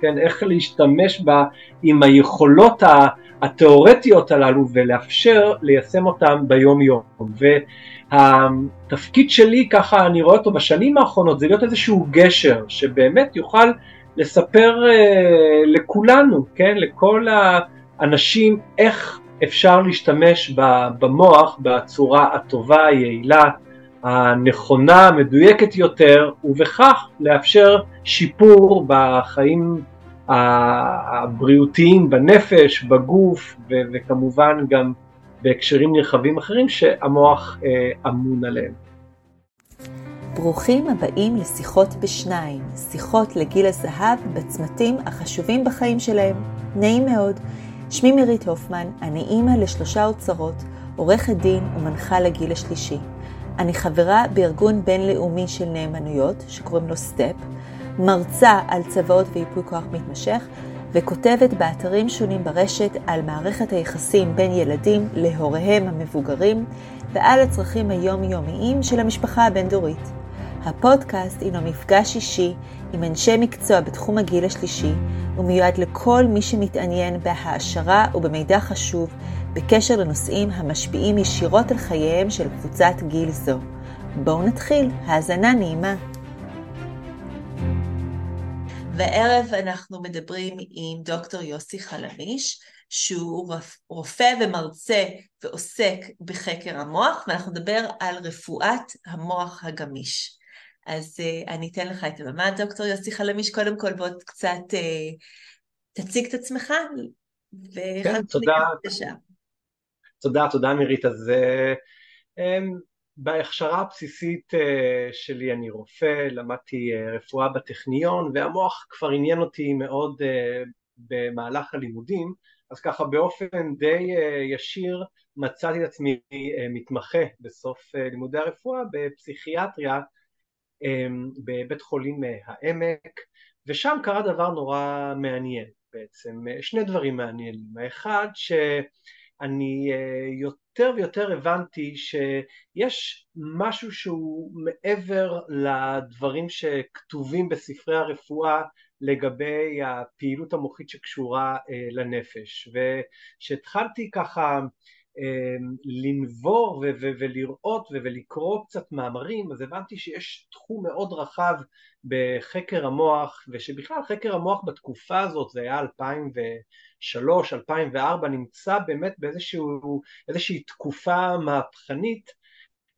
כן, איך להשתמש בה עם היכולות התיאורטיות הללו ולאפשר ליישם אותן ביום יום. והתפקיד שלי, ככה אני רואה אותו בשנים האחרונות, זה להיות איזשהו גשר שבאמת יוכל לספר uh, לכולנו, כן, לכל האנשים, איך אפשר להשתמש במוח בצורה הטובה, היעילה, הנכונה, המדויקת יותר, ובכך לאפשר שיפור בחיים הבריאותיים, בנפש, בגוף, ו- וכמובן גם בהקשרים נרחבים אחרים שהמוח אה, אמון עליהם. ברוכים הבאים לשיחות בשניים, שיחות לגיל הזהב בצמתים החשובים בחיים שלהם. נעים מאוד. שמי מירית הופמן, אני אימא לשלושה אוצרות, עורכת דין ומנחה לגיל השלישי. אני חברה בארגון בינלאומי של נאמנויות, שקוראים לו סטפ, מרצה על צוואות וייפוי כוח מתמשך, וכותבת באתרים שונים ברשת על מערכת היחסים בין ילדים להוריהם המבוגרים, ועל הצרכים היומיומיים של המשפחה הבין-דורית. הפודקאסט הינו מפגש אישי עם אנשי מקצוע בתחום הגיל השלישי, ומיועד לכל מי שמתעניין בהעשרה ובמידע חשוב בקשר לנושאים המשפיעים ישירות על חייהם של קבוצת גיל זו. בואו נתחיל, האזנה נעימה. והערב אנחנו מדברים עם דוקטור יוסי חלמיש, שהוא רופא ומרצה ועוסק בחקר המוח, ואנחנו נדבר על רפואת המוח הגמיש. אז uh, אני אתן לך את הבמה, דוקטור יוסי חלמיש, קודם כל בוא קצת uh, תציג את עצמך. כן, תודה. תודה, תודה מירית. אז uh, um, בהכשרה הבסיסית uh, שלי אני רופא, למדתי uh, רפואה בטכניון, והמוח כבר עניין אותי מאוד במהלך הלימודים, אז ככה באופן די ישיר מצאתי את עצמי מתמחה בסוף לימודי הרפואה בפסיכיאטריה אמ, בבית חולים אה, העמק, ושם קרה דבר נורא מעניין בעצם, אה, שני דברים מעניינים, האחד שאני אה, יותר ויותר הבנתי שיש משהו שהוא מעבר לדברים שכתובים בספרי הרפואה לגבי הפעילות המוחית שקשורה לנפש, וכשהתחלתי ככה לנבור ולראות ולקרוא קצת מאמרים, אז הבנתי שיש תחום מאוד רחב בחקר המוח, ושבכלל חקר המוח בתקופה הזאת, זה היה 2003, 2004, נמצא באמת באיזושהי תקופה מהפכנית,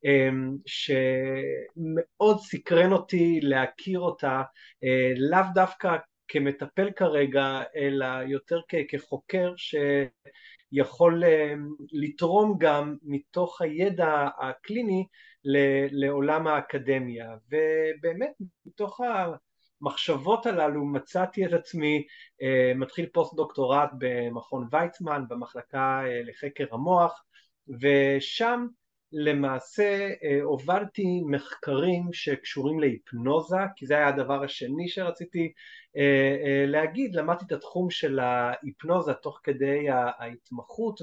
אמ, שמאוד סקרן אותי להכיר אותה, אה, לאו דווקא כמטפל כרגע, אלא יותר כחוקר ש... יכול אה, לתרום גם מתוך הידע הקליני לעולם האקדמיה. ובאמת מתוך המחשבות הללו מצאתי את עצמי אה, מתחיל פוסט דוקטורט במכון ויצמן במחלקה אה, לחקר המוח ושם למעשה הובלתי מחקרים שקשורים להיפנוזה, כי זה היה הדבר השני שרציתי להגיד, למדתי את התחום של ההיפנוזה תוך כדי ההתמחות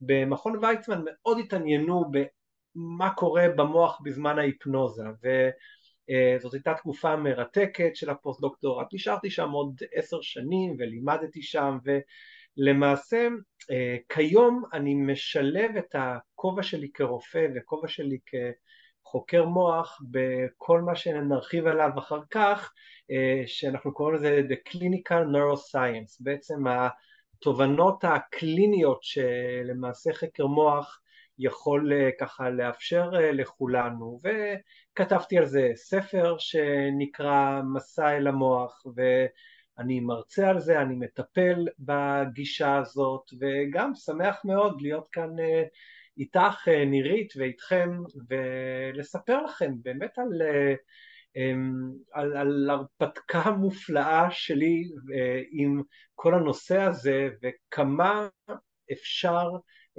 ובמכון ויצמן מאוד התעניינו במה קורה במוח בזמן ההיפנוזה וזאת הייתה תקופה מרתקת של הפוסט דוקטורט, נשארתי שם עוד עשר שנים ולימדתי שם ו... למעשה אה, כיום אני משלב את הכובע שלי כרופא וכובע שלי כחוקר מוח בכל מה שנרחיב עליו אחר כך אה, שאנחנו קוראים לזה The Clinical Neuroscience. בעצם התובנות הקליניות שלמעשה חקר מוח יכול אה, ככה לאפשר לכולנו. וכתבתי על זה ספר שנקרא מסע אל המוח ו... אני מרצה על זה, אני מטפל בגישה הזאת וגם שמח מאוד להיות כאן אה, איתך אה, נירית ואיתכם ולספר לכם באמת על, אה, אמ, על, על הרפתקה מופלאה שלי עם כל הנושא הזה וכמה אפשר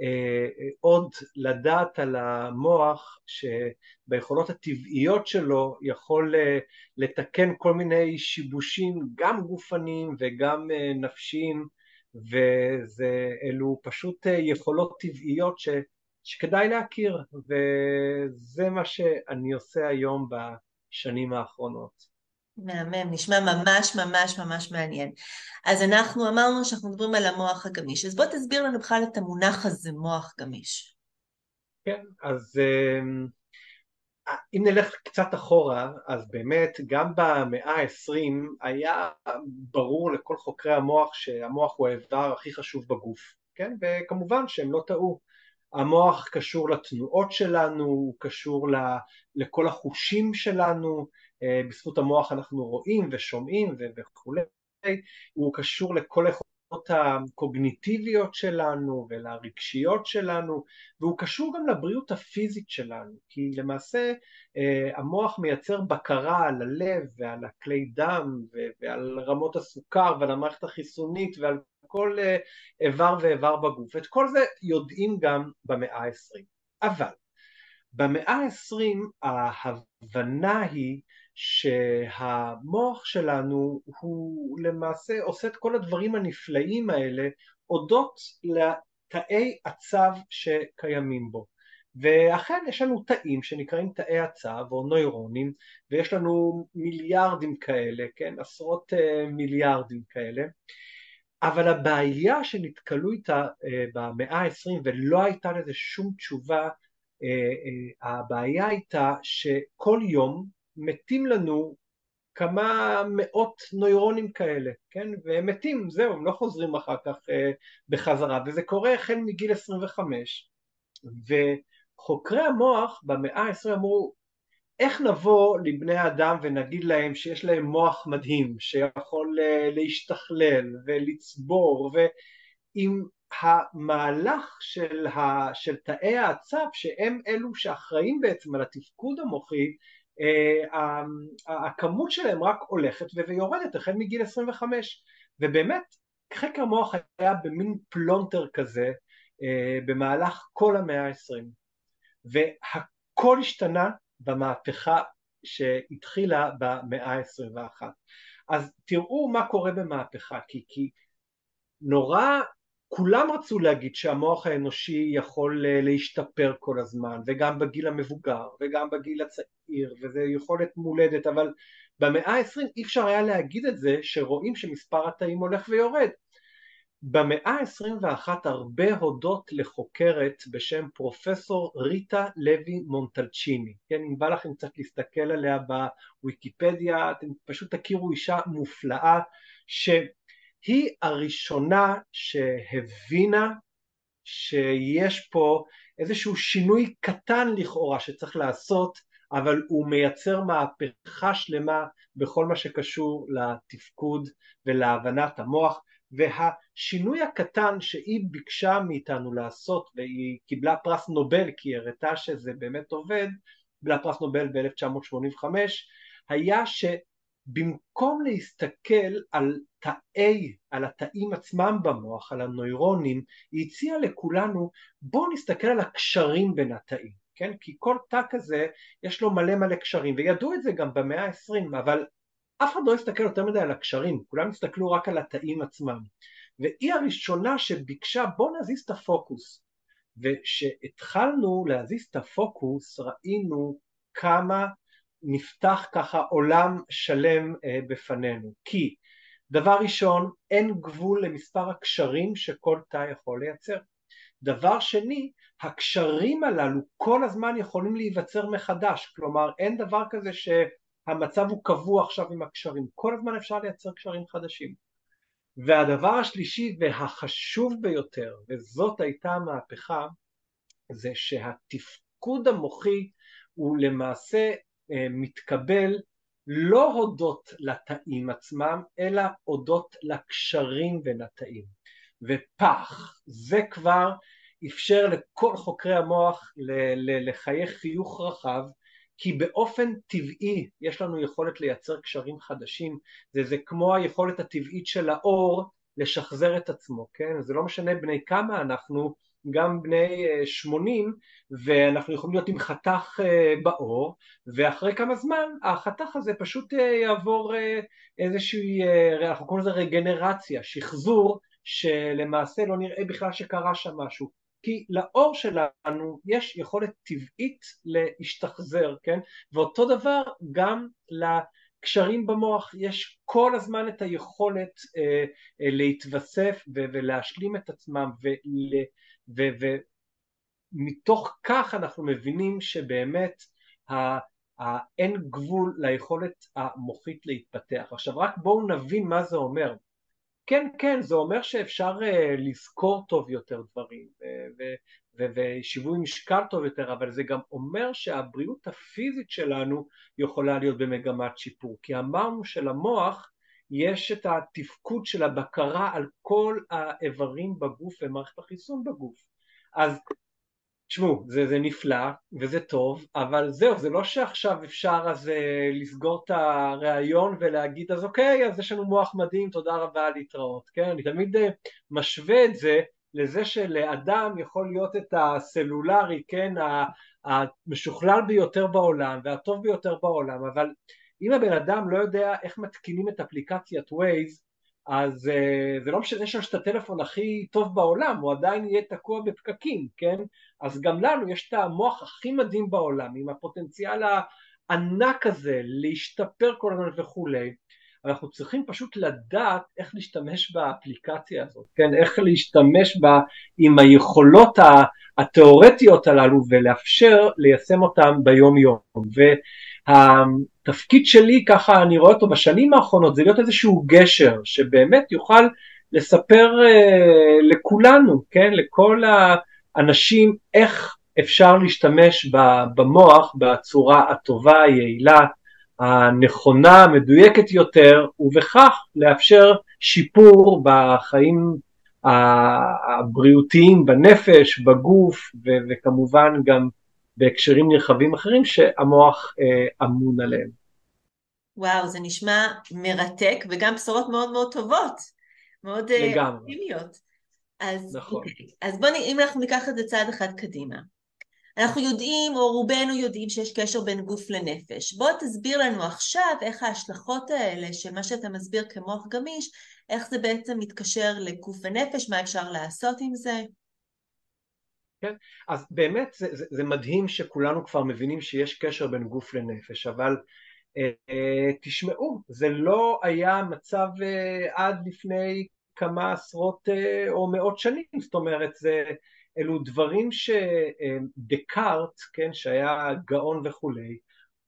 אה, עוד לדעת על המוח שביכולות הטבעיות שלו יכול אה, לתקן כל מיני שיבושים גם גופניים וגם אה, נפשיים ואלו פשוט יכולות טבעיות ש, שכדאי להכיר וזה מה שאני עושה היום בשנים האחרונות. מהמם, נשמע ממש ממש ממש מעניין. אז אנחנו אמרנו שאנחנו מדברים על המוח הגמיש, אז בוא תסביר לנו בכלל את המונח הזה, מוח גמיש. כן, אז אמ, אם נלך קצת אחורה, אז באמת גם במאה העשרים היה ברור לכל חוקרי המוח שהמוח הוא האיבר הכי חשוב בגוף, כן? וכמובן שהם לא טעו. המוח קשור לתנועות שלנו, הוא קשור לכל החושים שלנו, אה, בזכות המוח אנחנו רואים ושומעים וכולי, הוא קשור לכל הקוגניטיביות שלנו ולרגשיות שלנו והוא קשור גם לבריאות הפיזית שלנו כי למעשה אה, המוח מייצר בקרה על הלב ועל הכלי דם ועל רמות הסוכר ועל המערכת החיסונית ועל כל אה, איבר ואיבר בגוף. את כל זה יודעים גם במאה העשרים. אבל במאה העשרים ההבנה היא שהמוח שלנו הוא למעשה עושה את כל הדברים הנפלאים האלה הודות לתאי הצו שקיימים בו. ואכן יש לנו תאים שנקראים תאי הצו או נוירונים ויש לנו מיליארדים כאלה, כן, עשרות uh, מיליארדים כאלה אבל הבעיה שנתקלו איתה uh, במאה העשרים ולא הייתה לזה שום תשובה uh, uh, הבעיה הייתה שכל יום מתים לנו כמה מאות נוירונים כאלה, כן? והם מתים, זהו, הם לא חוזרים אחר כך אה, בחזרה, וזה קורה החל מגיל 25. וחוקרי המוח במאה ה-20 אמרו, איך נבוא לבני אדם ונגיד להם שיש להם מוח מדהים, שיכול אה, להשתכלל ולצבור, ועם המהלך של, ה, של תאי העצב, שהם אלו שאחראים בעצם על התפקוד המוחי, אה, הכמות שלהם רק הולכת ויורדת החל מגיל 25 ובאמת חקר המוח היה במין פלונטר כזה אה, במהלך כל המאה ה-20 והכל השתנה במהפכה שהתחילה במאה ה-21. אז תראו מה קורה במהפכה כי, כי נורא כולם רצו להגיד שהמוח האנושי יכול אה, להשתפר כל הזמן וגם בגיל המבוגר וגם בגיל הצעיר וזה יכולת מולדת אבל במאה העשרים אי אפשר היה להגיד את זה שרואים שמספר התאים הולך ויורד במאה ה-21 הרבה הודות לחוקרת בשם פרופסור ריטה לוי מונטלצ'יני, כן, אם בא לכם קצת להסתכל עליה בוויקיפדיה, אתם פשוט תכירו אישה מופלאה ש... היא הראשונה שהבינה שיש פה איזשהו שינוי קטן לכאורה שצריך לעשות אבל הוא מייצר מהפכה שלמה בכל מה שקשור לתפקוד ולהבנת המוח והשינוי הקטן שהיא ביקשה מאיתנו לעשות והיא קיבלה פרס נובל כי היא הראתה שזה באמת עובד, קיבלה פרס נובל ב-1985 היה ש... במקום להסתכל על תאי, על התאים עצמם במוח, על הנוירונים, היא הציעה לכולנו בואו נסתכל על הקשרים בין התאים, כן? כי כל תא כזה יש לו מלא מלא קשרים, וידעו את זה גם במאה העשרים, אבל אף אחד לא הסתכל יותר מדי על הקשרים, כולם הסתכלו רק על התאים עצמם. והיא הראשונה שביקשה בואו נזיז את הפוקוס. וכשהתחלנו להזיז את הפוקוס ראינו כמה נפתח ככה עולם שלם אה, בפנינו כי דבר ראשון אין גבול למספר הקשרים שכל תא יכול לייצר דבר שני הקשרים הללו כל הזמן יכולים להיווצר מחדש כלומר אין דבר כזה שהמצב הוא קבוע עכשיו עם הקשרים כל הזמן אפשר לייצר קשרים חדשים והדבר השלישי והחשוב ביותר וזאת הייתה המהפכה זה שהתפקוד המוחי הוא למעשה אה, מתקבל לא הודות לתאים עצמם, אלא הודות לקשרים בין התאים. ופח, זה כבר אפשר לכל חוקרי המוח לחייך חיוך רחב, כי באופן טבעי יש לנו יכולת לייצר קשרים חדשים, זה, זה כמו היכולת הטבעית של האור לשחזר את עצמו, כן? זה לא משנה בני כמה אנחנו, גם בני 80 אה, ואנחנו יכולים להיות עם חתך אה, בעור ואחרי כמה זמן החתך הזה פשוט אה, יעבור איזושהי, אנחנו קוראים לזה רגנרציה, שחזור שלמעשה לא נראה בכלל שקרה שם משהו כי לאור שלנו יש יכולת טבעית להשתחזר, כן? ואותו דבר גם קשרים במוח, יש כל הזמן את היכולת אה, אה, להתווסף ו- ולהשלים את עצמם ומתוך כך אנחנו מבינים שבאמת ה- אין גבול ליכולת המוחית להתפתח. עכשיו רק בואו נבין מה זה אומר. כן, כן, זה אומר שאפשר uh, לזכור טוב יותר דברים ושיווי משקל טוב יותר, אבל זה גם אומר שהבריאות הפיזית שלנו יכולה להיות במגמת שיפור, כי אמרנו שלמוח יש את התפקוד של הבקרה על כל האיברים בגוף ומערכת החיסון בגוף. אז תשמעו, זה, זה נפלא וזה טוב, אבל זהו, זה לא שעכשיו אפשר אז uh, לסגור את הראיון ולהגיד אז אוקיי, אז יש לנו מוח מדהים, תודה רבה להתראות, כן? אני תמיד uh, משווה את זה לזה שלאדם יכול להיות את הסלולרי, כן, המשוכלל ביותר בעולם והטוב ביותר בעולם, אבל אם הבן אדם לא יודע איך מתקינים את אפליקציית Waze, אז uh, זה לא משנה שיש את הטלפון הכי טוב בעולם, הוא עדיין יהיה תקוע בפקקים, כן? אז גם לנו יש את המוח הכי מדהים בעולם, עם הפוטנציאל הענק הזה להשתפר כל הזמן וכולי, אנחנו צריכים פשוט לדעת איך להשתמש באפליקציה הזאת, כן, איך להשתמש בה עם היכולות התיאורטיות הללו ולאפשר ליישם אותן ביום יום. והתפקיד שלי, ככה אני רואה אותו בשנים האחרונות, זה להיות איזשהו גשר שבאמת יוכל לספר uh, לכולנו, כן, לכל האנשים איך אפשר להשתמש במוח בצורה הטובה, היעילה, הנכונה, המדויקת יותר, ובכך לאפשר שיפור בחיים הבריאותיים, בנפש, בגוף, וכמובן גם בהקשרים נרחבים אחרים שהמוח אה, אמון עליהם. וואו, זה נשמע מרתק, וגם בשורות מאוד מאוד טובות, מאוד אה, אופטימיות. אז, נכון. אז בואו, אם אנחנו ניקח את זה צעד אחד קדימה. אנחנו יודעים, או רובנו יודעים, שיש קשר בין גוף לנפש. בוא תסביר לנו עכשיו איך ההשלכות האלה, שמה שאתה מסביר כמוח גמיש, איך זה בעצם מתקשר לגוף ונפש, מה אפשר לעשות עם זה? כן, אז באמת זה, זה, זה מדהים שכולנו כבר מבינים שיש קשר בין גוף לנפש, אבל אה, אה, תשמעו, זה לא היה מצב אה, עד לפני כמה עשרות אה, או מאות שנים, זאת אומרת זה אלו דברים שדקארט, כן, שהיה גאון וכולי,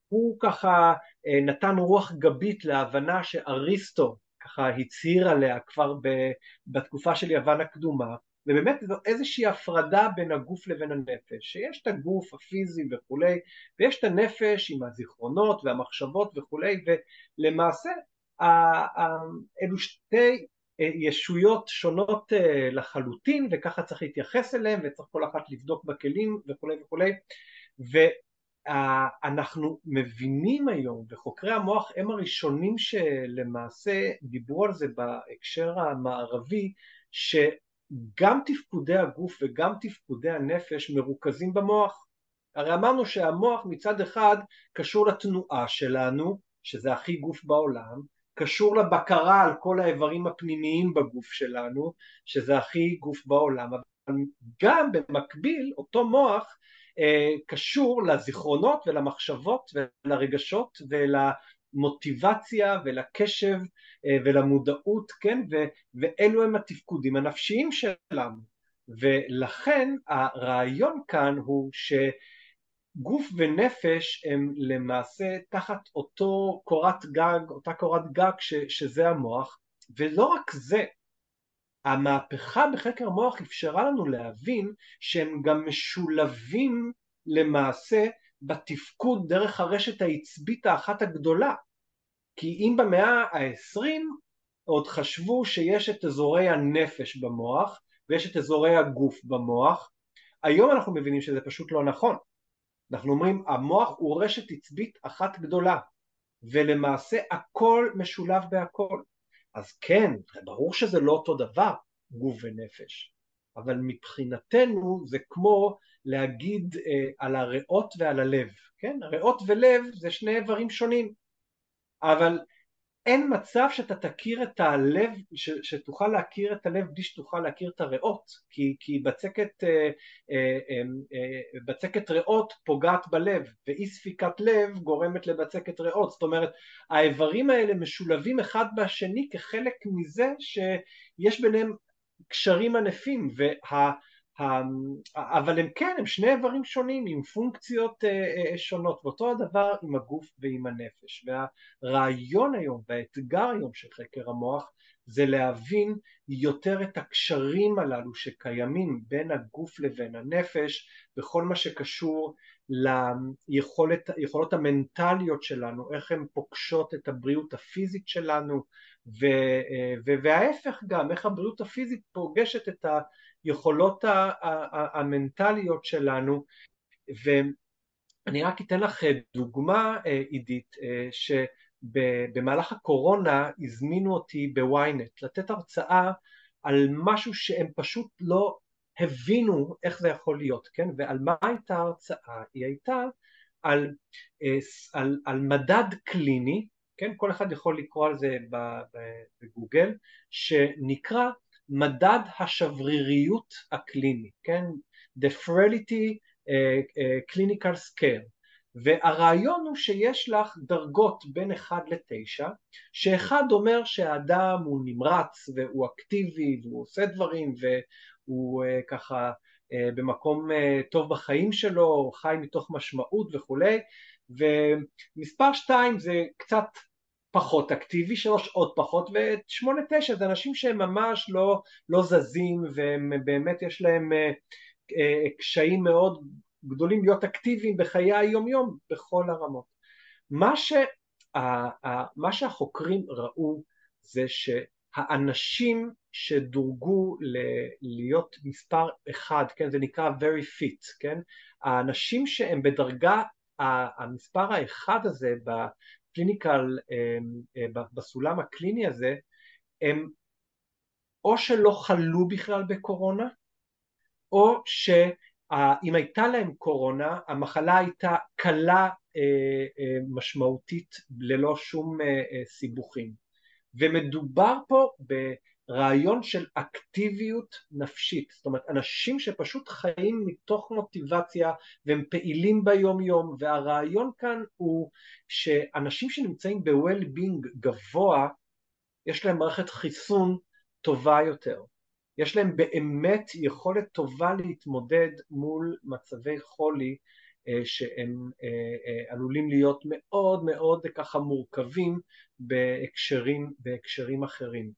הוא ככה אה, נתן רוח גבית להבנה שאריסטו ככה הצהיר עליה כבר בתקופה של יוון הקדומה, ובאמת זו איזושהי הפרדה בין הגוף לבין הנפש, שיש את הגוף הפיזי וכולי, ויש את הנפש עם הזיכרונות והמחשבות וכולי, ולמעשה אלו שתי אה, ישויות שונות אה, לחלוטין וככה צריך להתייחס אליהן וצריך כל אחת לבדוק בכלים וכולי וכולי ואנחנו מבינים היום וחוקרי המוח הם הראשונים שלמעשה דיברו על זה בהקשר המערבי שגם תפקודי הגוף וגם תפקודי הנפש מרוכזים במוח. הרי אמרנו שהמוח מצד אחד קשור לתנועה שלנו שזה הכי גוף בעולם קשור לבקרה על כל האיברים הפנימיים בגוף שלנו, שזה הכי גוף בעולם, אבל גם במקביל אותו מוח אה, קשור לזיכרונות ולמחשבות ולרגשות ולמוטיבציה ולקשב אה, ולמודעות, כן, ו, ואלו הם התפקודים הנפשיים שלנו, ולכן הרעיון כאן הוא ש... גוף ונפש הם למעשה תחת אותו קורת גג, אותה קורת גג ש, שזה המוח, ולא רק זה, המהפכה בחקר המוח אפשרה לנו להבין שהם גם משולבים למעשה בתפקוד דרך הרשת העצבית האחת הגדולה. כי אם במאה העשרים עוד חשבו שיש את אזורי הנפש במוח ויש את אזורי הגוף במוח, היום אנחנו מבינים שזה פשוט לא נכון. אנחנו אומרים המוח הוא רשת עצבית אחת גדולה ולמעשה הכל משולב בהכל אז כן, ברור שזה לא אותו דבר גוף ונפש אבל מבחינתנו זה כמו להגיד אה, על הריאות ועל הלב, כן? הריאות ולב זה שני איברים שונים אבל אין מצב שאתה תכיר את הלב, ש, שתוכל להכיר את הלב בלי שתוכל להכיר את הריאות, כי, כי בצקת, אה, אה, אה, בצקת ריאות פוגעת בלב, ואי ספיקת לב גורמת לבצקת ריאות, זאת אומרת האיברים האלה משולבים אחד בשני כחלק מזה שיש ביניהם קשרים ענפים, וה... אבל הם כן, הם שני איברים שונים עם פונקציות אה, אה, שונות, ואותו הדבר עם הגוף ועם הנפש. והרעיון היום והאתגר היום של חקר המוח זה להבין יותר את הקשרים הללו שקיימים בין הגוף לבין הנפש בכל מה שקשור ליכולות המנטליות שלנו, איך הן פוגשות את הבריאות הפיזית שלנו ו, אה, וההפך גם, איך הבריאות הפיזית פוגשת את היכולות המנטליות שלנו ואני רק אתן לך דוגמה אה, עידית אה, שבמהלך הקורונה הזמינו אותי בוויינט לתת הרצאה על משהו שהם פשוט לא הבינו איך זה יכול להיות, כן? ועל מה הייתה ההרצאה? היא הייתה על, על, על מדד קליני, כן? כל אחד יכול לקרוא על זה בגוגל, שנקרא מדד השבריריות הקליני, כן? The Frailty uh, uh, Clinical Scale והרעיון הוא שיש לך דרגות בין 1 ל-9 שאחד אומר שהאדם הוא נמרץ והוא אקטיבי והוא עושה דברים והוא uh, ככה במקום טוב בחיים שלו, חי מתוך משמעות וכולי ומספר 2 זה קצת פחות אקטיבי, שלוש עוד פחות, ושמונה תשע זה אנשים שהם ממש לא, לא זזים והם באמת יש להם אה, אה, קשיים מאוד גדולים להיות אקטיביים בחיי היום יום בכל הרמות. מה, ש, אה, מה שהחוקרים ראו זה שהאנשים שדורגו ל- להיות מספר אחד, כן, זה נקרא very fit, כן, האנשים שהם בדרגה המספר האחד הזה קליניקל, אמ, אה, בסולם הקליני הזה, הם או שלא חלו בכלל בקורונה, או שאם הייתה להם קורונה, המחלה הייתה קלה אה, אה, משמעותית ללא שום סיבוכים. ומדובר פה רעיון של אקטיביות נפשית, זאת אומרת אנשים שפשוט חיים מתוך מוטיבציה והם פעילים ביום יום והרעיון כאן הוא שאנשים שנמצאים ב-well-being גבוה יש להם מערכת חיסון טובה יותר, יש להם באמת יכולת טובה להתמודד מול מצבי חולי אה, שהם אה, אה, עלולים להיות מאוד מאוד ככה מורכבים בהקשרים, בהקשרים אחרים.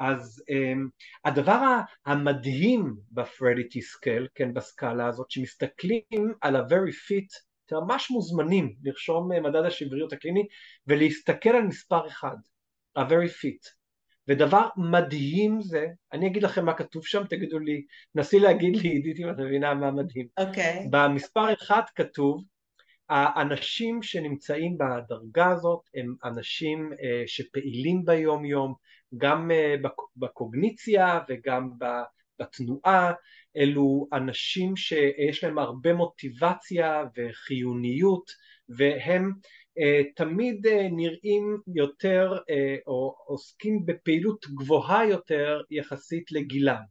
אז um, הדבר המדהים ב frailty scale, כן, בסקאלה הזאת, שמסתכלים על ה-very fit, אתם ממש מוזמנים לרשום אה, מדד השבריות הקליני ולהסתכל על מספר אחד, ה-very fit. ודבר מדהים זה, אני אגיד לכם מה כתוב שם, תגידו לי, נסי להגיד לי עידית אם את מבינה מה מדהים. אוקיי. Okay. במספר אחד כתוב, האנשים שנמצאים בדרגה הזאת הם אנשים אה, שפעילים ביום יום, גם אה, בקוגניציה וגם בתנועה, אלו אנשים שיש להם הרבה מוטיבציה וחיוניות והם אה, תמיד אה, נראים יותר או עוסקים בפעילות גבוהה יותר יחסית לגילם,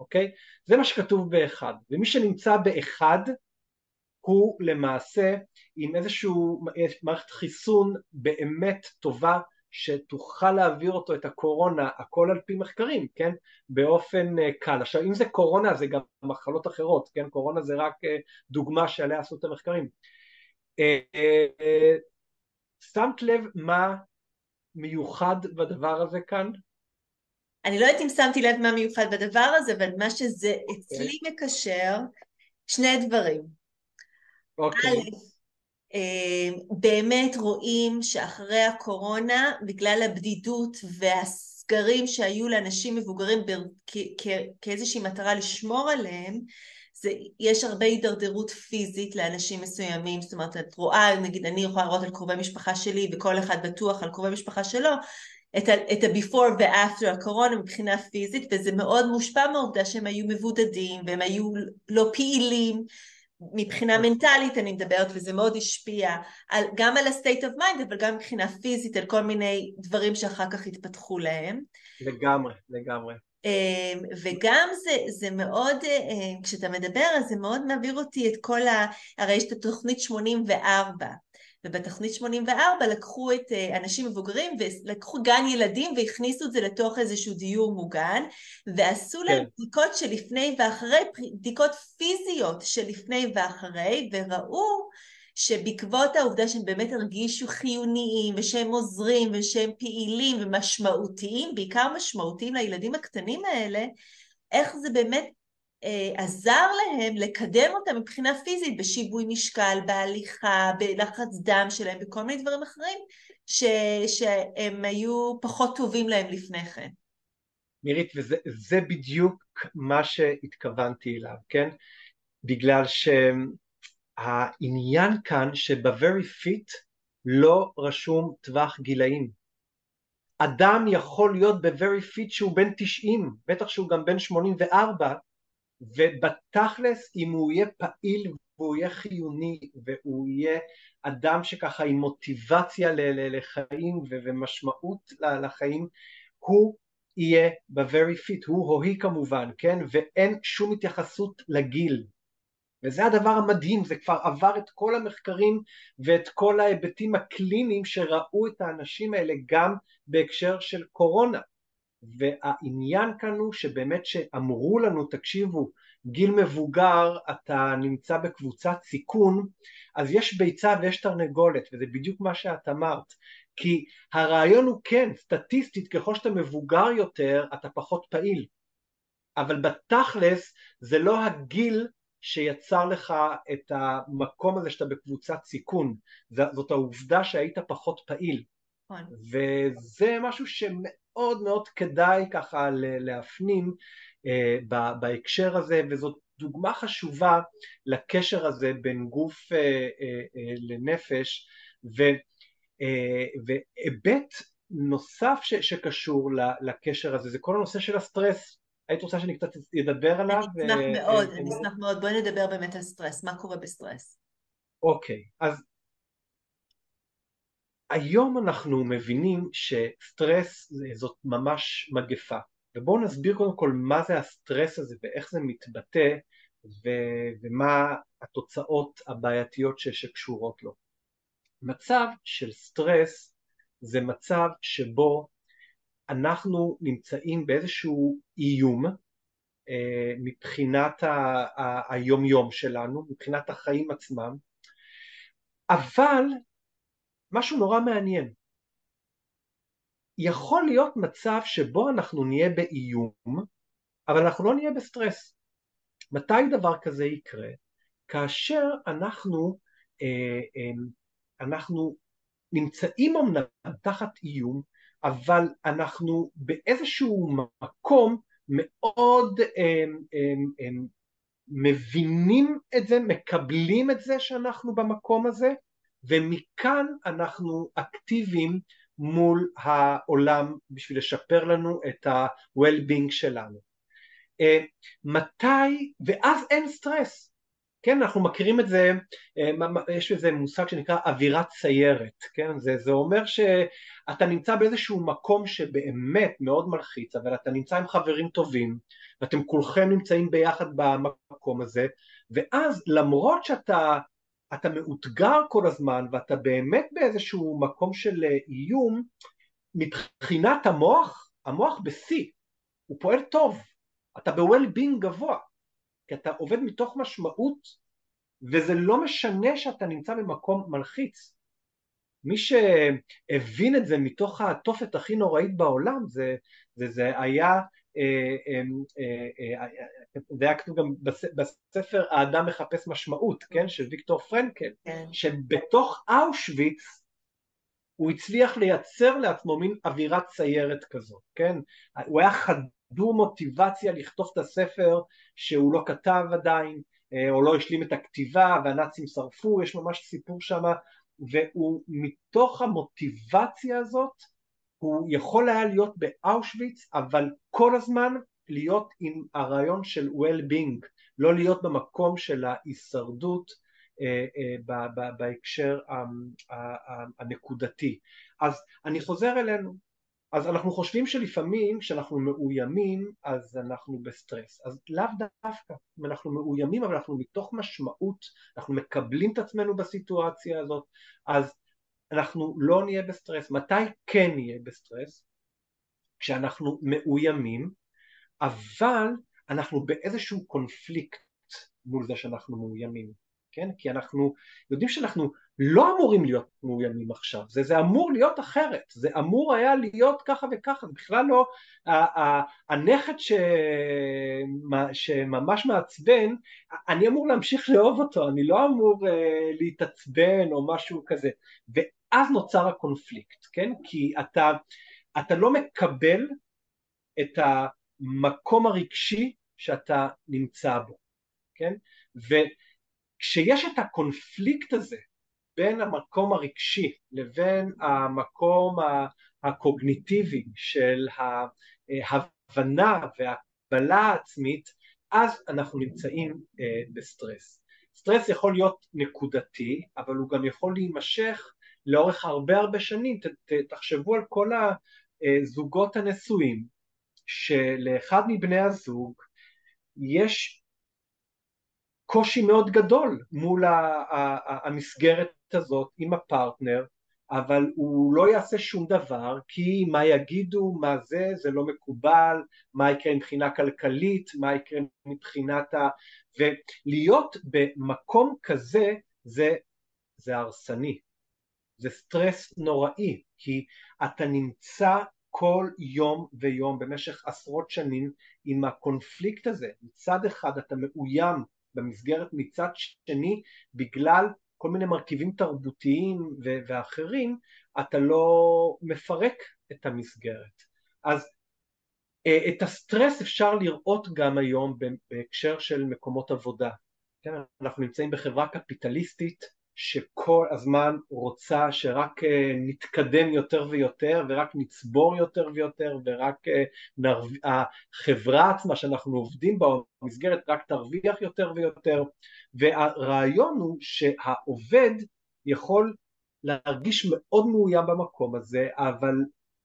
אוקיי? זה מה שכתוב באחד, ומי שנמצא באחד הוא למעשה עם איזושהי מערכת חיסון באמת טובה שתוכל להעביר אותו את הקורונה, הכל על פי מחקרים, כן? באופן אה, קל. עכשיו אם זה קורונה זה גם מחלות אחרות, כן? קורונה זה רק אה, דוגמה שעליה עשו את המחקרים. אה, שמת לב מה מיוחד בדבר הזה כאן? אני לא יודעת אם שמתי לב מה מיוחד בדבר הזה, אבל מה שזה אצלי okay. אוקיי. מקשר, שני דברים. אוקיי. Okay. באמת רואים שאחרי הקורונה, בגלל הבדידות והסגרים שהיו לאנשים מבוגרים כאיזושהי מטרה לשמור עליהם, זה, יש הרבה הידרדרות פיזית לאנשים מסוימים, זאת אומרת את רואה, נגיד אני יכולה לראות על קרובי משפחה שלי וכל אחד בטוח על קרובי משפחה שלו, את ה-before ו-after הקורונה מבחינה פיזית וזה מאוד מושפע מהעובדה שהם היו מבודדים והם היו לא פעילים מבחינה מנטלית אני מדברת, וזה מאוד השפיע על, גם על ה-state of mind, אבל גם מבחינה פיזית, על כל מיני דברים שאחר כך התפתחו להם. לגמרי, לגמרי. אמ, וגם זה, זה מאוד, אה, כשאתה מדבר, אז זה מאוד מעביר אותי את כל ה... הרי יש את התוכנית 84, ובתוכנית 84 לקחו את אה, אנשים מבוגרים ולקחו גן ילדים והכניסו את זה לתוך איזשהו דיור מוגן ועשו להם כן. בדיקות של לפני ואחרי, בדיקות פיזיות של לפני ואחרי וראו שבעקבות העובדה שהם באמת הרגישו חיוניים ושהם עוזרים ושהם פעילים ומשמעותיים, בעיקר משמעותיים לילדים הקטנים האלה, איך זה באמת עזר להם לקדם אותם מבחינה פיזית בשיווי משקל, בהליכה, בלחץ דם שלהם, בכל מיני דברים אחרים ש, שהם היו פחות טובים להם לפני כן. מירית, וזה בדיוק מה שהתכוונתי אליו, כן? בגלל שהעניין כאן שב-very fit לא רשום טווח גילאים. אדם יכול להיות ב-very fit שהוא בן 90, בטח שהוא גם בן 84, ובתכלס אם הוא יהיה פעיל והוא יהיה חיוני והוא יהיה אדם שככה עם מוטיבציה לחיים ומשמעות לחיים הוא יהיה ב-very fit, הוא או היא כמובן, כן? ואין שום התייחסות לגיל וזה הדבר המדהים, זה כבר עבר את כל המחקרים ואת כל ההיבטים הקליניים שראו את האנשים האלה גם בהקשר של קורונה והעניין כאן הוא שבאמת שאמרו לנו תקשיבו גיל מבוגר אתה נמצא בקבוצת סיכון אז יש ביצה ויש תרנגולת וזה בדיוק מה שאת אמרת. כי הרעיון הוא כן סטטיסטית ככל שאתה מבוגר יותר אתה פחות פעיל. אבל בתכלס זה לא הגיל שיצר לך את המקום הזה שאתה בקבוצת סיכון. זאת העובדה שהיית פחות פעיל. נכון. וזה משהו שמאוד מאוד כדאי ככה להפנים אה, בהקשר הזה וזאת דוגמה חשובה לקשר הזה בין גוף אה, אה, לנפש והיבט נוסף שקשור לקשר הזה זה כל הנושא של הסטרס היית רוצה שאני קצת אדבר עליו? אני אשמח מאוד, אני אשמח מאוד. בואי נדבר באמת על סטרס, מה קורה בסטרס? אוקיי, אז היום אנחנו מבינים שסטרס זאת ממש מגפה ובואו נסביר קודם כל מה זה הסטרס הזה ואיך זה מתבטא ו- ומה התוצאות הבעייתיות ש- שקשורות לו. מצב של סטרס זה מצב שבו אנחנו נמצאים באיזשהו איום אה, מבחינת ה- ה- היומיום שלנו, מבחינת החיים עצמם, אבל משהו נורא מעניין. יכול להיות מצב שבו אנחנו נהיה באיום, אבל אנחנו לא נהיה בסטרס. מתי דבר כזה יקרה? כאשר אנחנו, אה, אה, אנחנו נמצאים אמנם תחת איום, אבל אנחנו באיזשהו מקום מאוד הם, הם, הם, מבינים את זה, מקבלים את זה שאנחנו במקום הזה, ומכאן אנחנו אקטיביים מול העולם בשביל לשפר לנו את ה-well-being שלנו. אה, מתי, ואז אין סטרס, כן, אנחנו מכירים את זה, אה, יש איזה מושג שנקרא אווירת סיירת, כן, זה, זה אומר שאתה נמצא באיזשהו מקום שבאמת מאוד מלחיץ, אבל אתה נמצא עם חברים טובים, ואתם כולכם נמצאים ביחד במקום הזה, ואז למרות שאתה אתה מאותגר כל הזמן ואתה באמת באיזשהו מקום של אה, איום, מבחינת המוח, המוח בשיא, הוא פועל טוב, אתה ב-well-being גבוה, כי אתה עובד מתוך משמעות וזה לא משנה שאתה נמצא במקום מלחיץ. מי שהבין את זה מתוך התופת הכי נוראית בעולם זה, זה, זה היה זה היה כתוב גם בספר האדם מחפש משמעות, כן, של ויקטור פרנקל, כן. שבתוך אושוויץ הוא הצליח לייצר לעצמו מין אווירת סיירת כזאת, כן, הוא היה חדור מוטיבציה לכתוב את הספר שהוא לא כתב עדיין, אה, או לא השלים את הכתיבה והנאצים שרפו, יש ממש סיפור שם, והוא מתוך המוטיבציה הזאת הוא יכול היה להיות באושוויץ אבל כל הזמן להיות עם הרעיון של well-being לא להיות במקום של ההישרדות בהקשר הנקודתי. אז אני חוזר אלינו, אז אנחנו חושבים שלפעמים כשאנחנו מאוימים אז אנחנו בסטרס, אז לאו דווקא, אם אנחנו מאוימים אבל אנחנו מתוך משמעות, אנחנו מקבלים את עצמנו בסיטואציה הזאת, אז אנחנו לא נהיה בסטרס. מתי כן נהיה בסטרס? כשאנחנו מאוימים, אבל אנחנו באיזשהו קונפליקט מול זה שאנחנו מאוימים, כן? כי אנחנו יודעים שאנחנו לא אמורים להיות מאוימים עכשיו, זה, זה אמור להיות אחרת, זה אמור היה להיות ככה וככה, זה בכלל לא, הנכד ש, שממש מעצבן, אני אמור להמשיך לאהוב אותו, אני לא אמור uh, להתעצבן או משהו כזה, ואז נוצר הקונפליקט, כן? כי אתה, אתה לא מקבל את המקום הרגשי שאתה נמצא בו, כן? וכשיש את הקונפליקט הזה בין המקום הרגשי לבין המקום הקוגניטיבי של ההבנה והקבלה העצמית, אז אנחנו נמצאים אה, בסטרס. סטרס יכול להיות נקודתי, אבל הוא גם יכול להימשך לאורך הרבה הרבה שנים. תחשבו על כל הזוגות הנשואים, שלאחד מבני הזוג יש קושי מאוד גדול מול המסגרת הזאת עם הפרטנר, אבל הוא לא יעשה שום דבר כי מה יגידו, מה זה, זה לא מקובל, מה יקרה מבחינה כלכלית, מה יקרה מבחינת ה... ולהיות במקום כזה זה, זה הרסני, זה סטרס נוראי, כי אתה נמצא כל יום ויום במשך עשרות שנים עם הקונפליקט הזה, מצד אחד אתה מאוים במסגרת מצד שני בגלל כל מיני מרכיבים תרבותיים ואחרים אתה לא מפרק את המסגרת אז אה, את הסטרס אפשר לראות גם היום בהקשר של מקומות עבודה כן? אנחנו נמצאים בחברה קפיטליסטית שכל הזמן רוצה שרק אה, נתקדם יותר ויותר ורק נצבור יותר ויותר ורק אה, נרו... החברה עצמה שאנחנו עובדים בה במסגרת רק תרוויח יותר ויותר. והרעיון הוא שהעובד יכול להרגיש מאוד מאוים במקום הזה אבל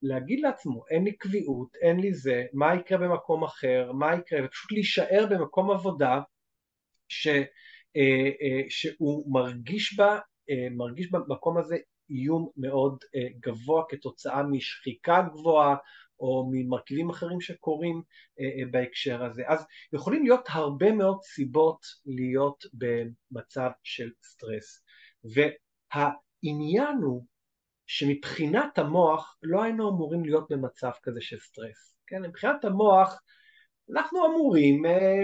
להגיד לעצמו אין לי קביעות, אין לי זה, מה יקרה במקום אחר, מה יקרה, ופשוט להישאר במקום עבודה ש... אה, אה, שהוא מרגיש בה, אה, מרגיש במקום הזה איום מאוד גבוה כתוצאה משחיקה גבוהה או ממרכיבים אחרים שקורים בהקשר הזה. אז יכולים להיות הרבה מאוד סיבות להיות במצב של סטרס. והעניין הוא שמבחינת המוח לא היינו אמורים להיות במצב כזה של סטרס. כן, מבחינת המוח אנחנו אמורים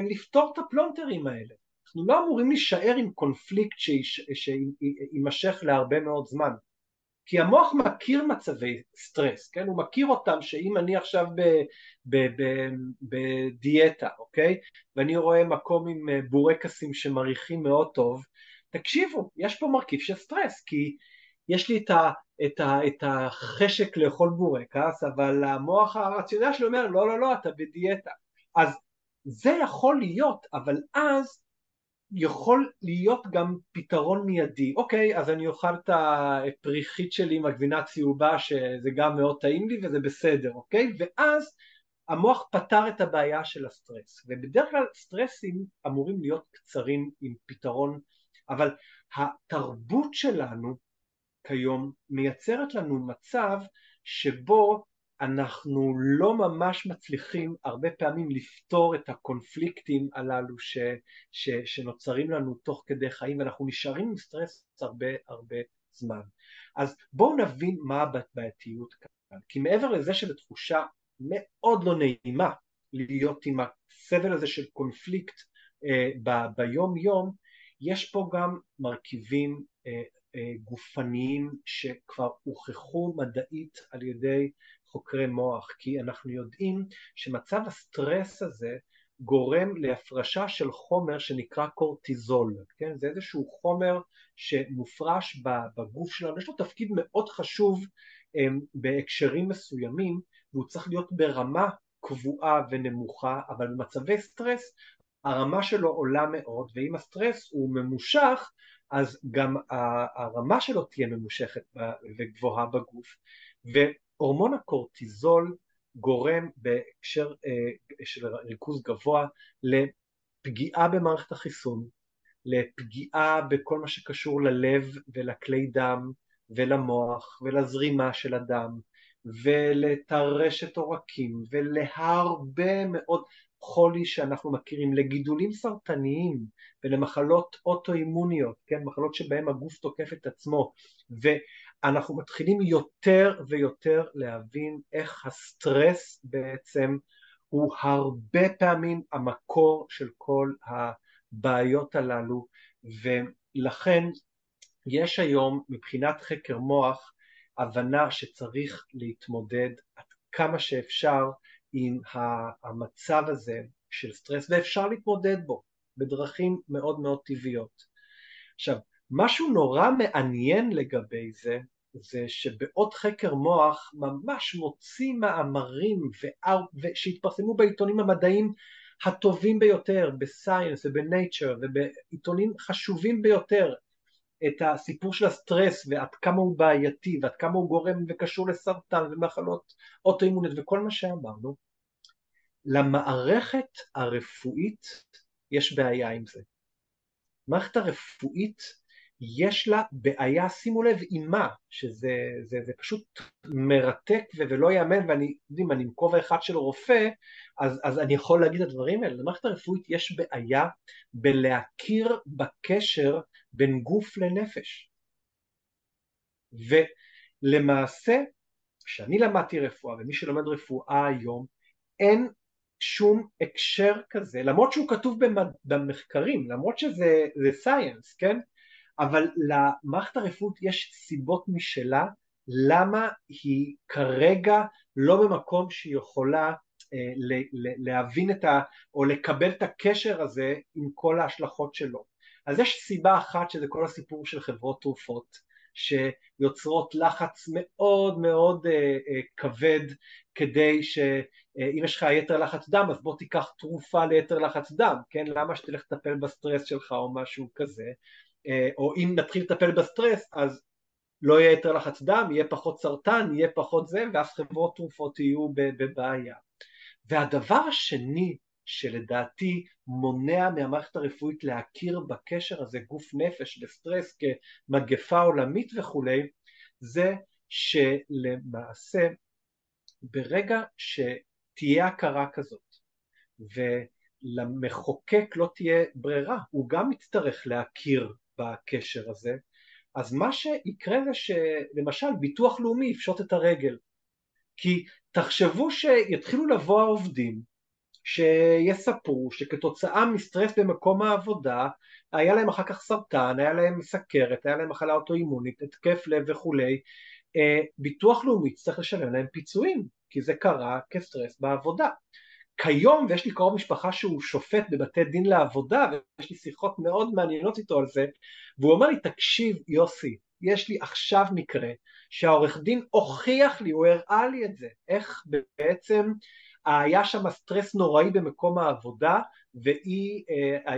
לפתור את הפלונטרים האלה. אנחנו לא אמורים להישאר עם קונפליקט שיימשך להרבה מאוד זמן כי המוח מכיר מצבי סטרס, כן? הוא מכיר אותם שאם אני עכשיו בדיאטה, אוקיי? ואני רואה מקום עם אה, בורקסים שמריחים מאוד טוב, תקשיבו, יש פה מרכיב של סטרס, כי יש לי את, ה, את, ה, את החשק לאכול בורקס, אבל המוח הרציונלי שלי אומר, לא, לא, לא, אתה בדיאטה. אז זה יכול להיות, אבל אז יכול להיות גם פתרון מיידי, אוקיי אז אני אוכל את הפריכית שלי עם הגבינה צהובה שזה גם מאוד טעים לי וזה בסדר, אוקיי? ואז המוח פתר את הבעיה של הסטרס, ובדרך כלל סטרסים אמורים להיות קצרים עם פתרון, אבל התרבות שלנו כיום מייצרת לנו מצב שבו אנחנו לא ממש מצליחים הרבה פעמים לפתור את הקונפליקטים הללו ש, ש, שנוצרים לנו תוך כדי חיים ואנחנו נשארים עם סטרס הרבה הרבה זמן. אז בואו נבין מה הבעייתיות כאן, כי מעבר לזה שזו תחושה מאוד לא נעימה להיות עם הסבל הזה של קונפליקט אה, ב, ביום יום, יש פה גם מרכיבים אה, אה, גופניים שכבר הוכחו מדעית על ידי חוקרי מוח, כי אנחנו יודעים שמצב הסטרס הזה גורם להפרשה של חומר שנקרא קורטיזול, כן? זה איזשהו חומר שמופרש בגוף שלנו, יש לו תפקיד מאוד חשוב אמ, בהקשרים מסוימים והוא צריך להיות ברמה קבועה ונמוכה, אבל במצבי סטרס הרמה שלו עולה מאוד, ואם הסטרס הוא ממושך, אז גם הרמה שלו תהיה ממושכת וגבוהה בגוף. והורמון הקורטיזול גורם בהקשר אה, של ריכוז גבוה לפגיעה במערכת החיסון, לפגיעה בכל מה שקשור ללב ולכלי דם ולמוח ולזרימה של הדם ולטרשת עורקים ולהרבה מאוד חולי שאנחנו מכירים, לגידולים סרטניים ולמחלות אוטואימוניות, כן, מחלות שבהן הגוף תוקף את עצמו ואנחנו מתחילים יותר ויותר להבין איך הסטרס בעצם הוא הרבה פעמים המקור של כל הבעיות הללו ולכן יש היום מבחינת חקר מוח הבנה שצריך להתמודד עד כמה שאפשר עם המצב הזה של סטרס ואפשר להתמודד בו בדרכים מאוד מאוד טבעיות. עכשיו, משהו נורא מעניין לגבי זה, זה שבעוד חקר מוח ממש מוציא מאמרים שהתפרסמו בעיתונים המדעיים הטובים ביותר, בסייאנס ובנייצ'ר ובעיתונים חשובים ביותר, את הסיפור של הסטרס ועד כמה הוא בעייתי ועד כמה הוא גורם וקשור לסרטן ומחלות אוטואימוניות וכל מה שאמרנו, למערכת הרפואית יש בעיה עם זה. המערכת הרפואית יש לה בעיה, שימו לב עם מה, שזה זה, זה פשוט מרתק ולא ייאמן ואני, יודעים, אני עם כובע אחד של רופא, אז, אז אני יכול להגיד את הדברים האלה. למערכת הרפואית יש בעיה בלהכיר בקשר בין גוף לנפש. ולמעשה, כשאני למדתי רפואה, ומי שלומד רפואה היום, אין שום הקשר כזה, למרות שהוא כתוב במחקרים, למרות שזה סייאנס, כן? אבל למערכת הרפואית יש סיבות משלה למה היא כרגע לא במקום שהיא יכולה אה, להבין את ה... או לקבל את הקשר הזה עם כל ההשלכות שלו. אז יש סיבה אחת שזה כל הסיפור של חברות תרופות שיוצרות לחץ מאוד מאוד uh, uh, כבד כדי שאם יש לך יתר לחץ דם אז בוא תיקח תרופה ליתר לחץ דם, כן? למה שתלך לטפל בסטרס שלך או משהו כזה או אם נתחיל לטפל בסטרס אז לא יהיה יותר לחץ דם, יהיה פחות סרטן, יהיה פחות זה ואז חברות תרופות יהיו בבעיה. והדבר השני שלדעתי מונע מהמערכת הרפואית להכיר בקשר הזה גוף נפש וסטרס כמגפה עולמית וכולי זה שלמעשה ברגע שתהיה הכרה כזאת ולמחוקק לא תהיה ברירה הוא גם יצטרך להכיר בקשר הזה אז מה שיקרה זה שלמשל ביטוח לאומי יפשוט את הרגל כי תחשבו שיתחילו לבוא העובדים שיספרו שכתוצאה מסטרס במקום העבודה היה להם אחר כך סרטן, היה להם סכרת, היה להם מחלה אוטואימונית, התקף לב וכולי, אה, ביטוח לאומי צריך לשלם להם פיצויים כי זה קרה כסטרס בעבודה. כיום, ויש לי קרוב משפחה שהוא שופט בבתי דין לעבודה ויש לי שיחות מאוד מעניינות איתו על זה והוא אומר לי תקשיב יוסי יש לי עכשיו מקרה שהעורך דין הוכיח לי, הוא הראה לי את זה, איך בעצם היה שם סטרס נוראי במקום העבודה והיא אה, אה,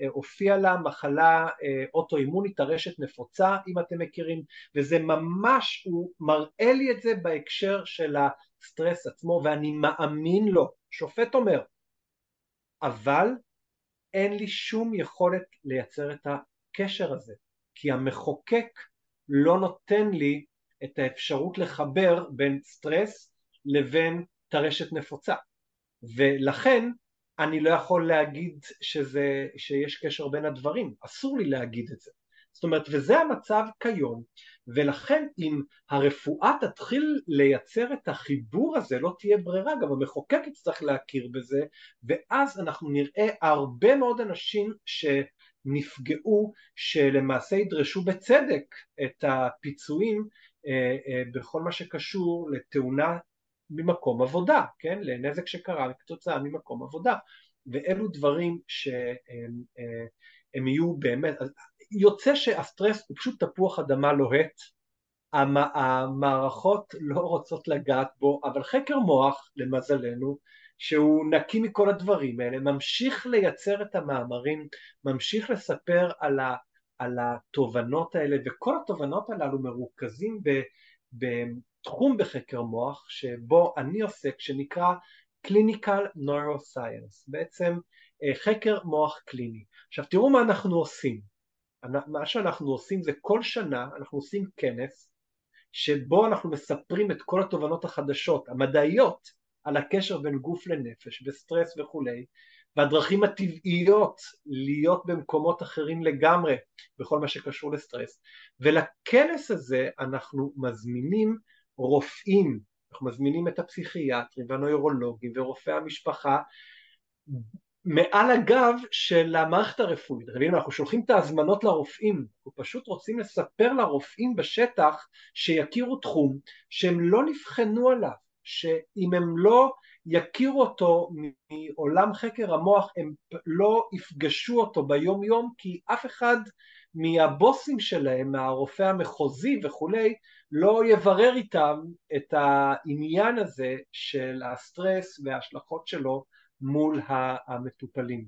אה, הופיעה לה מחלה אה, אוטואימונית טרשת נפוצה אם אתם מכירים וזה ממש, הוא מראה לי את זה בהקשר של הסטרס עצמו ואני מאמין לו, שופט אומר. אבל אין לי שום יכולת לייצר את הקשר הזה כי המחוקק לא נותן לי את האפשרות לחבר בין סטרס לבין טרשת נפוצה ולכן אני לא יכול להגיד שזה, שיש קשר בין הדברים, אסור לי להגיד את זה. זאת אומרת, וזה המצב כיום, ולכן אם הרפואה תתחיל לייצר את החיבור הזה, לא תהיה ברירה, גם המחוקק יצטרך להכיר בזה, ואז אנחנו נראה הרבה מאוד אנשים שנפגעו, שלמעשה ידרשו בצדק את הפיצויים אה, אה, בכל מה שקשור לתאונה ממקום עבודה, כן? לנזק שקרה כתוצאה ממקום עבודה, ואלו דברים שהם אה, יהיו באמת, יוצא שהסטרס הוא פשוט תפוח אדמה לוהט, המערכות לא רוצות לגעת בו, אבל חקר מוח, למזלנו, שהוא נקי מכל הדברים האלה, ממשיך לייצר את המאמרים, ממשיך לספר על, ה, על התובנות האלה, וכל התובנות הללו מרוכזים ב, בתחום בחקר מוח שבו אני עוסק, שנקרא Clinical Neuroscience, בעצם אה, חקר מוח קליני. עכשיו תראו מה אנחנו עושים, מה שאנחנו עושים זה כל שנה אנחנו עושים כנס שבו אנחנו מספרים את כל התובנות החדשות, המדעיות, על הקשר בין גוף לנפש וסטרס וכולי, והדרכים הטבעיות להיות במקומות אחרים לגמרי בכל מה שקשור לסטרס. ולכנס הזה אנחנו מזמינים רופאים, אנחנו מזמינים את הפסיכיאטרים והנוירולוגים ורופאי המשפחה מעל הגב של המערכת הרפואית, אנחנו שולחים את ההזמנות לרופאים, אנחנו פשוט רוצים לספר לרופאים בשטח שיכירו תחום שהם לא נבחנו עליו, שאם הם לא יכירו אותו מעולם חקר המוח הם לא יפגשו אותו ביום יום כי אף אחד מהבוסים שלהם, מהרופא המחוזי וכולי, לא יברר איתם את העניין הזה של הסטרס וההשלכות שלו מול המטופלים.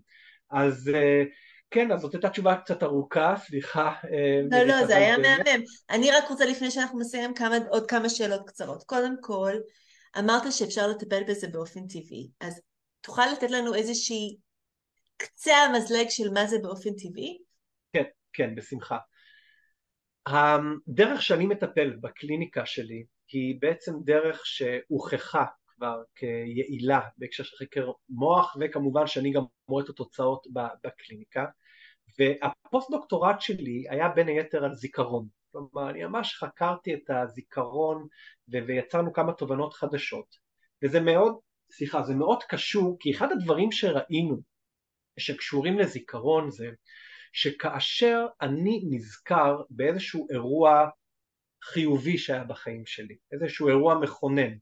אז אה, כן, אז זאת הייתה תשובה קצת ארוכה, סליחה. אה, לא, לא, זה היה מהמם. אני רק רוצה לפני שאנחנו נסיים כמה, עוד כמה שאלות קצרות. קודם כל, אמרת שאפשר לטפל בזה באופן טבעי, אז תוכל לתת לנו איזושהי קצה המזלג של מה זה באופן טבעי? כן, כן, בשמחה. הדרך שאני מטפל בקליניקה שלי היא בעצם דרך שהוכחה כבר כיעילה בהקשר של חקר מוח וכמובן שאני גם רואה את התוצאות בקליניקה. והפוסט דוקטורט שלי היה בין היתר על זיכרון. כלומר אני ממש חקרתי את הזיכרון ויצרנו כמה תובנות חדשות. וזה מאוד, סליחה, זה מאוד קשור כי אחד הדברים שראינו שקשורים לזיכרון זה שכאשר אני נזכר באיזשהו אירוע חיובי שהיה בחיים שלי, איזשהו אירוע מכונן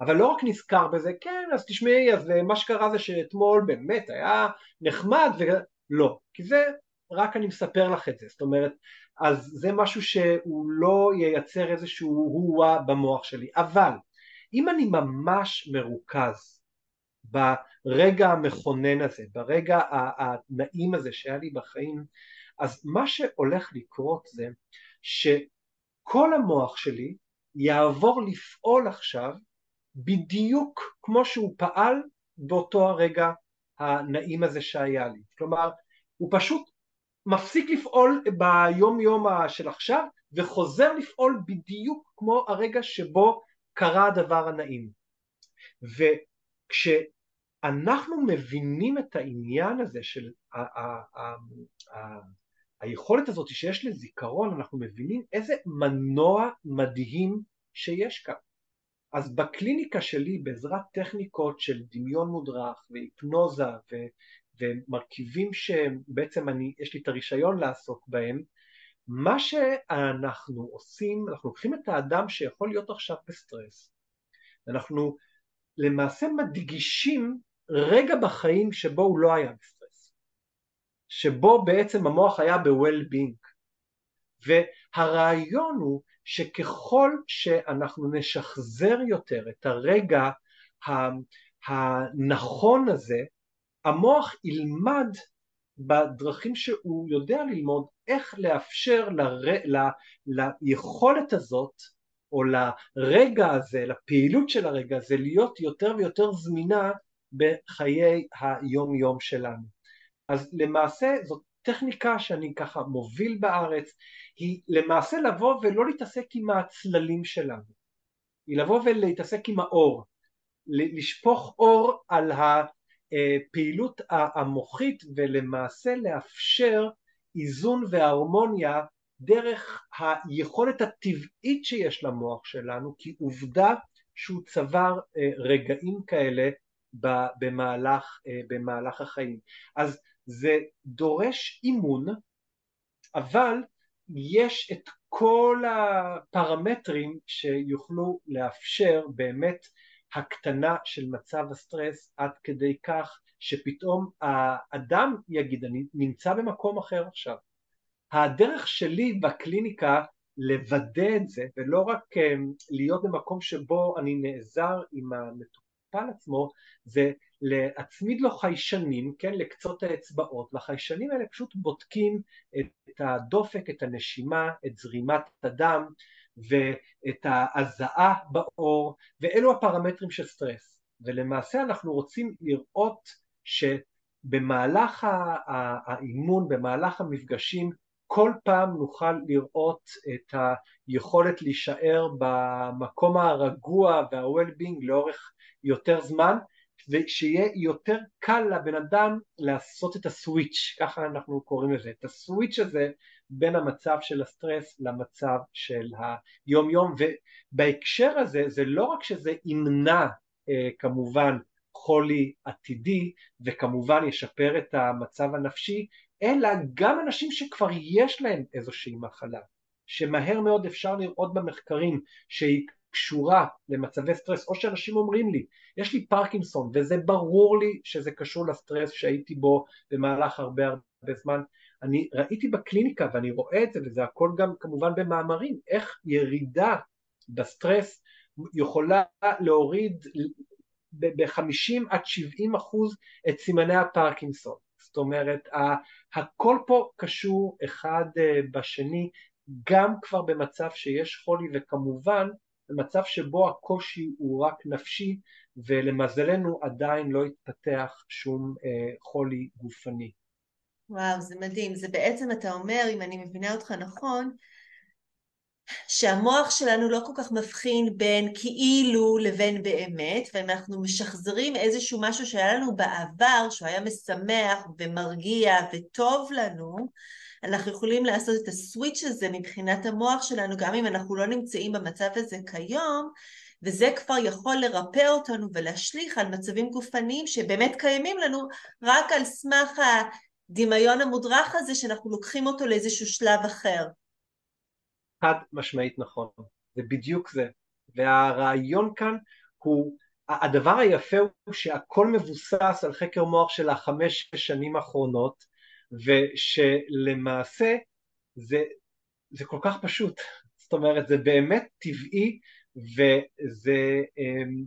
אבל לא רק נזכר בזה, כן, אז תשמעי, אז מה שקרה זה שאתמול באמת היה נחמד, ולא, כי זה רק אני מספר לך את זה, זאת אומרת, אז זה משהו שהוא לא ייצר איזשהו הוא-ווה במוח שלי, אבל אם אני ממש מרוכז ברגע המכונן הזה, ברגע הנעים הזה שהיה לי בחיים, אז מה שהולך לקרות זה שכל המוח שלי יעבור לפעול עכשיו בדיוק כמו שהוא פעל באותו הרגע הנעים הזה שהיה לי. כלומר, הוא פשוט מפסיק לפעול ביום יום של עכשיו וחוזר לפעול בדיוק כמו הרגע שבו קרה הדבר הנעים. וכשאנחנו מבינים את העניין הזה של היכולת הזאת שיש לזיכרון, אנחנו מבינים איזה מנוע מדהים שיש כאן. אז בקליניקה שלי בעזרת טכניקות של דמיון מודרך והיפנוזה ו, ומרכיבים שבעצם אני, יש לי את הרישיון לעסוק בהם, מה שאנחנו עושים, אנחנו לוקחים את האדם שיכול להיות עכשיו בסטרס, אנחנו למעשה מדגישים רגע בחיים שבו הוא לא היה בסטרס, שבו בעצם המוח היה ב-well-being, והרעיון הוא שככל שאנחנו נשחזר יותר את הרגע הנכון הזה, המוח ילמד בדרכים שהוא יודע ללמוד איך לאפשר ל... ל... ליכולת הזאת או לרגע הזה, לפעילות של הרגע הזה, להיות יותר ויותר זמינה בחיי היום יום שלנו. אז למעשה זאת טכניקה שאני ככה מוביל בארץ היא למעשה לבוא ולא להתעסק עם הצללים שלנו, היא לבוא ולהתעסק עם האור, לשפוך אור על הפעילות המוחית ולמעשה לאפשר איזון והרמוניה דרך היכולת הטבעית שיש למוח שלנו כי עובדה שהוא צבר אה, רגעים כאלה במהלך, אה, במהלך החיים. אז זה דורש אימון, אבל יש את כל הפרמטרים שיוכלו לאפשר באמת הקטנה של מצב הסטרס עד כדי כך שפתאום האדם יגיד אני נמצא במקום אחר עכשיו. הדרך שלי בקליניקה לוודא את זה ולא רק אה, להיות במקום שבו אני נעזר עם המטופל המטופל עצמו זה להצמיד לו חיישנים, כן, לקצות האצבעות, והחיישנים האלה פשוט בודקים את הדופק, את הנשימה, את זרימת הדם ואת ההזעה בעור, ואלו הפרמטרים של סטרס. ולמעשה אנחנו רוצים לראות שבמהלך האימון, במהלך המפגשים, כל פעם נוכל לראות את היכולת להישאר במקום הרגוע וה-well-being לאורך יותר זמן ושיהיה יותר קל לבן אדם לעשות את הסוויץ', ככה אנחנו קוראים לזה, את הסוויץ' הזה בין המצב של הסטרס למצב של היום יום ובהקשר הזה זה לא רק שזה ימנע אה, כמובן חולי עתידי וכמובן ישפר את המצב הנפשי אלא גם אנשים שכבר יש להם איזושהי מחלה שמהר מאוד אפשר לראות במחקרים שהיא קשורה למצבי סטרס או שאנשים אומרים לי יש לי פרקינסון וזה ברור לי שזה קשור לסטרס שהייתי בו במהלך הרבה הרבה זמן. אני ראיתי בקליניקה ואני רואה את זה וזה הכל גם כמובן במאמרים איך ירידה בסטרס יכולה להוריד ב-50 עד 70 אחוז את סימני הפרקינסון זאת אומרת הכל פה קשור אחד אה, בשני גם כבר במצב שיש חולי וכמובן במצב שבו הקושי הוא רק נפשי ולמזלנו עדיין לא התפתח שום אה, חולי גופני. וואו זה מדהים, זה בעצם אתה אומר אם אני מבינה אותך נכון שהמוח שלנו לא כל כך מבחין בין כאילו לבין באמת, ואם אנחנו משחזרים איזשהו משהו שהיה לנו בעבר, שהוא היה משמח ומרגיע וטוב לנו, אנחנו יכולים לעשות את הסוויץ' הזה מבחינת המוח שלנו, גם אם אנחנו לא נמצאים במצב הזה כיום, וזה כבר יכול לרפא אותנו ולהשליך על מצבים גופניים שבאמת קיימים לנו רק על סמך הדמיון המודרך הזה שאנחנו לוקחים אותו לאיזשהו שלב אחר. חד משמעית נכון, זה בדיוק זה. והרעיון כאן הוא, הדבר היפה הוא שהכל מבוסס על חקר מוח של החמש שנים האחרונות, ושלמעשה זה, זה כל כך פשוט, זאת אומרת זה באמת טבעי וזה, אמ,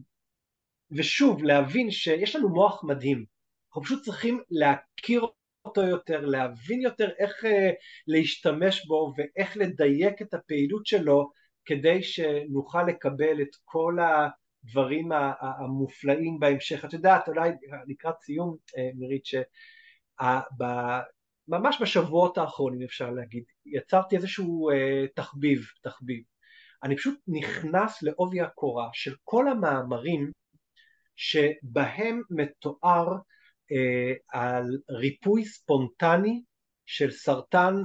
ושוב להבין שיש לנו מוח מדהים, אנחנו פשוט צריכים להכיר אותו יותר, להבין יותר איך אה, להשתמש בו ואיך לדייק את הפעילות שלו כדי שנוכל לקבל את כל הדברים המופלאים בהמשך. את יודעת, אולי לקראת סיום, אה, מירית, שממש בשבועות האחרונים אפשר להגיד, יצרתי איזשהו אה, תחביב, תחביב. אני פשוט נכנס לעובי הקורה של כל המאמרים שבהם מתואר אה, על ריפוי ספונטני של סרטן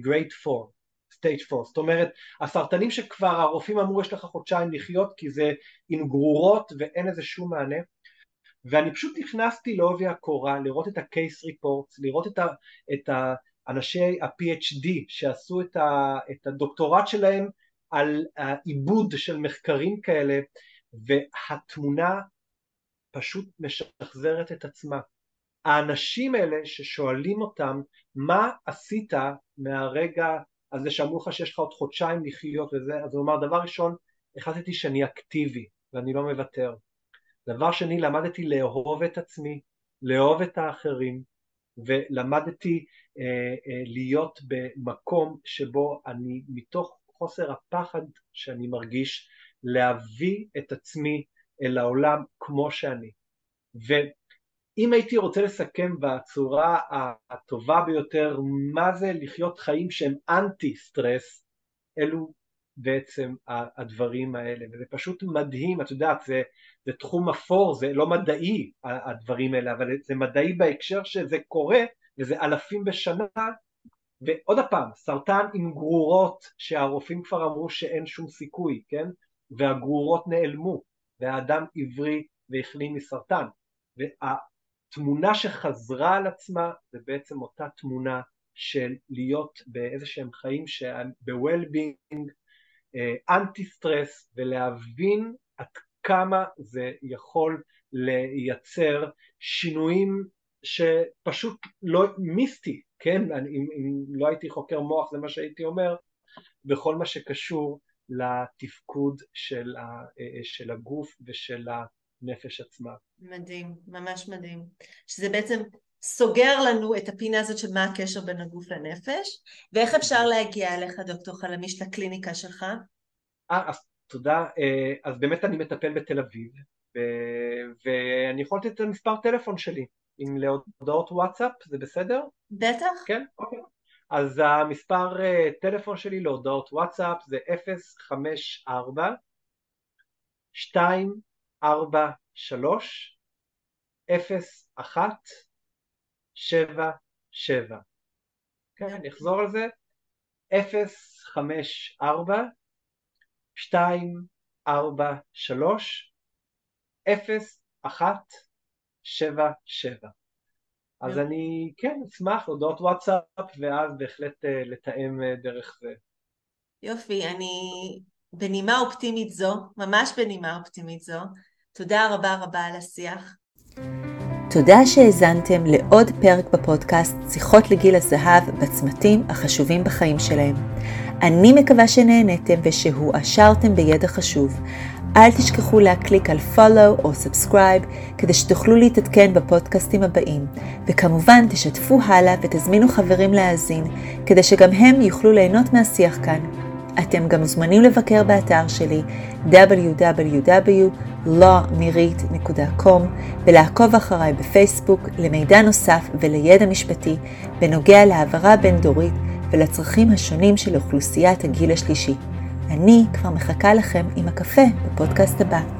grade 4, stage 4, זאת אומרת הסרטנים שכבר הרופאים אמרו יש לך חודשיים לחיות כי זה עם גרורות ואין לזה שום מענה. ואני פשוט נכנסתי לעובי הקורה לראות את ה-case reports, לראות את, ה, את אנשי ה-PhD שעשו את, ה, את הדוקטורט שלהם על העיבוד של מחקרים כאלה והתמונה פשוט משחזרת את עצמה האנשים האלה ששואלים אותם מה עשית מהרגע הזה שאמרו לך שיש לך עוד חודשיים לחיות וזה, אז הוא אמר דבר ראשון החלטתי שאני אקטיבי ואני לא מוותר. דבר שני למדתי לאהוב את עצמי, לאהוב את האחרים ולמדתי אה, אה, להיות במקום שבו אני מתוך חוסר הפחד שאני מרגיש להביא את עצמי אל העולם כמו שאני. ו... אם הייתי רוצה לסכם בצורה הטובה ביותר מה זה לחיות חיים שהם אנטי סטרס, אלו בעצם הדברים האלה, וזה פשוט מדהים, את יודעת, זה, זה תחום אפור, זה לא מדעי הדברים האלה, אבל זה מדעי בהקשר שזה קורה, וזה אלפים בשנה, ועוד פעם, סרטן עם גרורות שהרופאים כבר אמרו שאין שום סיכוי, כן? והגרורות נעלמו, והאדם עברי והחלים מסרטן. תמונה שחזרה על עצמה זה בעצם אותה תמונה של להיות באיזה שהם חיים ב-well-being, אנטי סטרס ולהבין עד כמה זה יכול לייצר שינויים שפשוט לא מיסטי, כן? אני, אם, אם לא הייתי חוקר מוח זה מה שהייתי אומר, בכל מה שקשור לתפקוד של, ה, של הגוף ושל הנפש עצמה. מדהים, ממש מדהים. שזה בעצם סוגר לנו את הפינה הזאת של מה הקשר בין הגוף לנפש, ואיך אפשר להגיע אליך, דוקטור חלמיש, לקליניקה שלך? אה, אז תודה. אה, אז באמת אני מטפל בתל אביב, ואני יכול לתת את המספר טלפון שלי, אם להודעות וואטסאפ, זה בסדר? בטח. כן? אוקיי. אז המספר אה, טלפון שלי להודעות וואטסאפ זה 054 243 0177 כן, אני אחזור על זה. 054 243 0177 אז אני כן אשמח הודעות וואטסאפ ואז בהחלט אה, לתאם אה, דרך זה. יופי, אני בנימה אופטימית זו, ממש בנימה אופטימית זו, תודה רבה רבה על השיח. תודה שהאזנתם לעוד פרק בפודקאסט שיחות לגיל הזהב בצמתים החשובים בחיים שלהם. אני מקווה שנהניתם ושהועשרתם בידע חשוב. אל תשכחו להקליק על follow או subscribe כדי שתוכלו להתעדכן בפודקאסטים הבאים, וכמובן תשתפו הלאה ותזמינו חברים להאזין, כדי שגם הם יוכלו ליהנות מהשיח כאן. אתם גם מוזמנים לבקר באתר שלי www.lawmirit.com ולעקוב אחריי בפייסבוק למידע נוסף ולידע משפטי בנוגע להעברה בין-דורית ולצרכים השונים של אוכלוסיית הגיל השלישי. אני כבר מחכה לכם עם הקפה בפודקאסט הבא.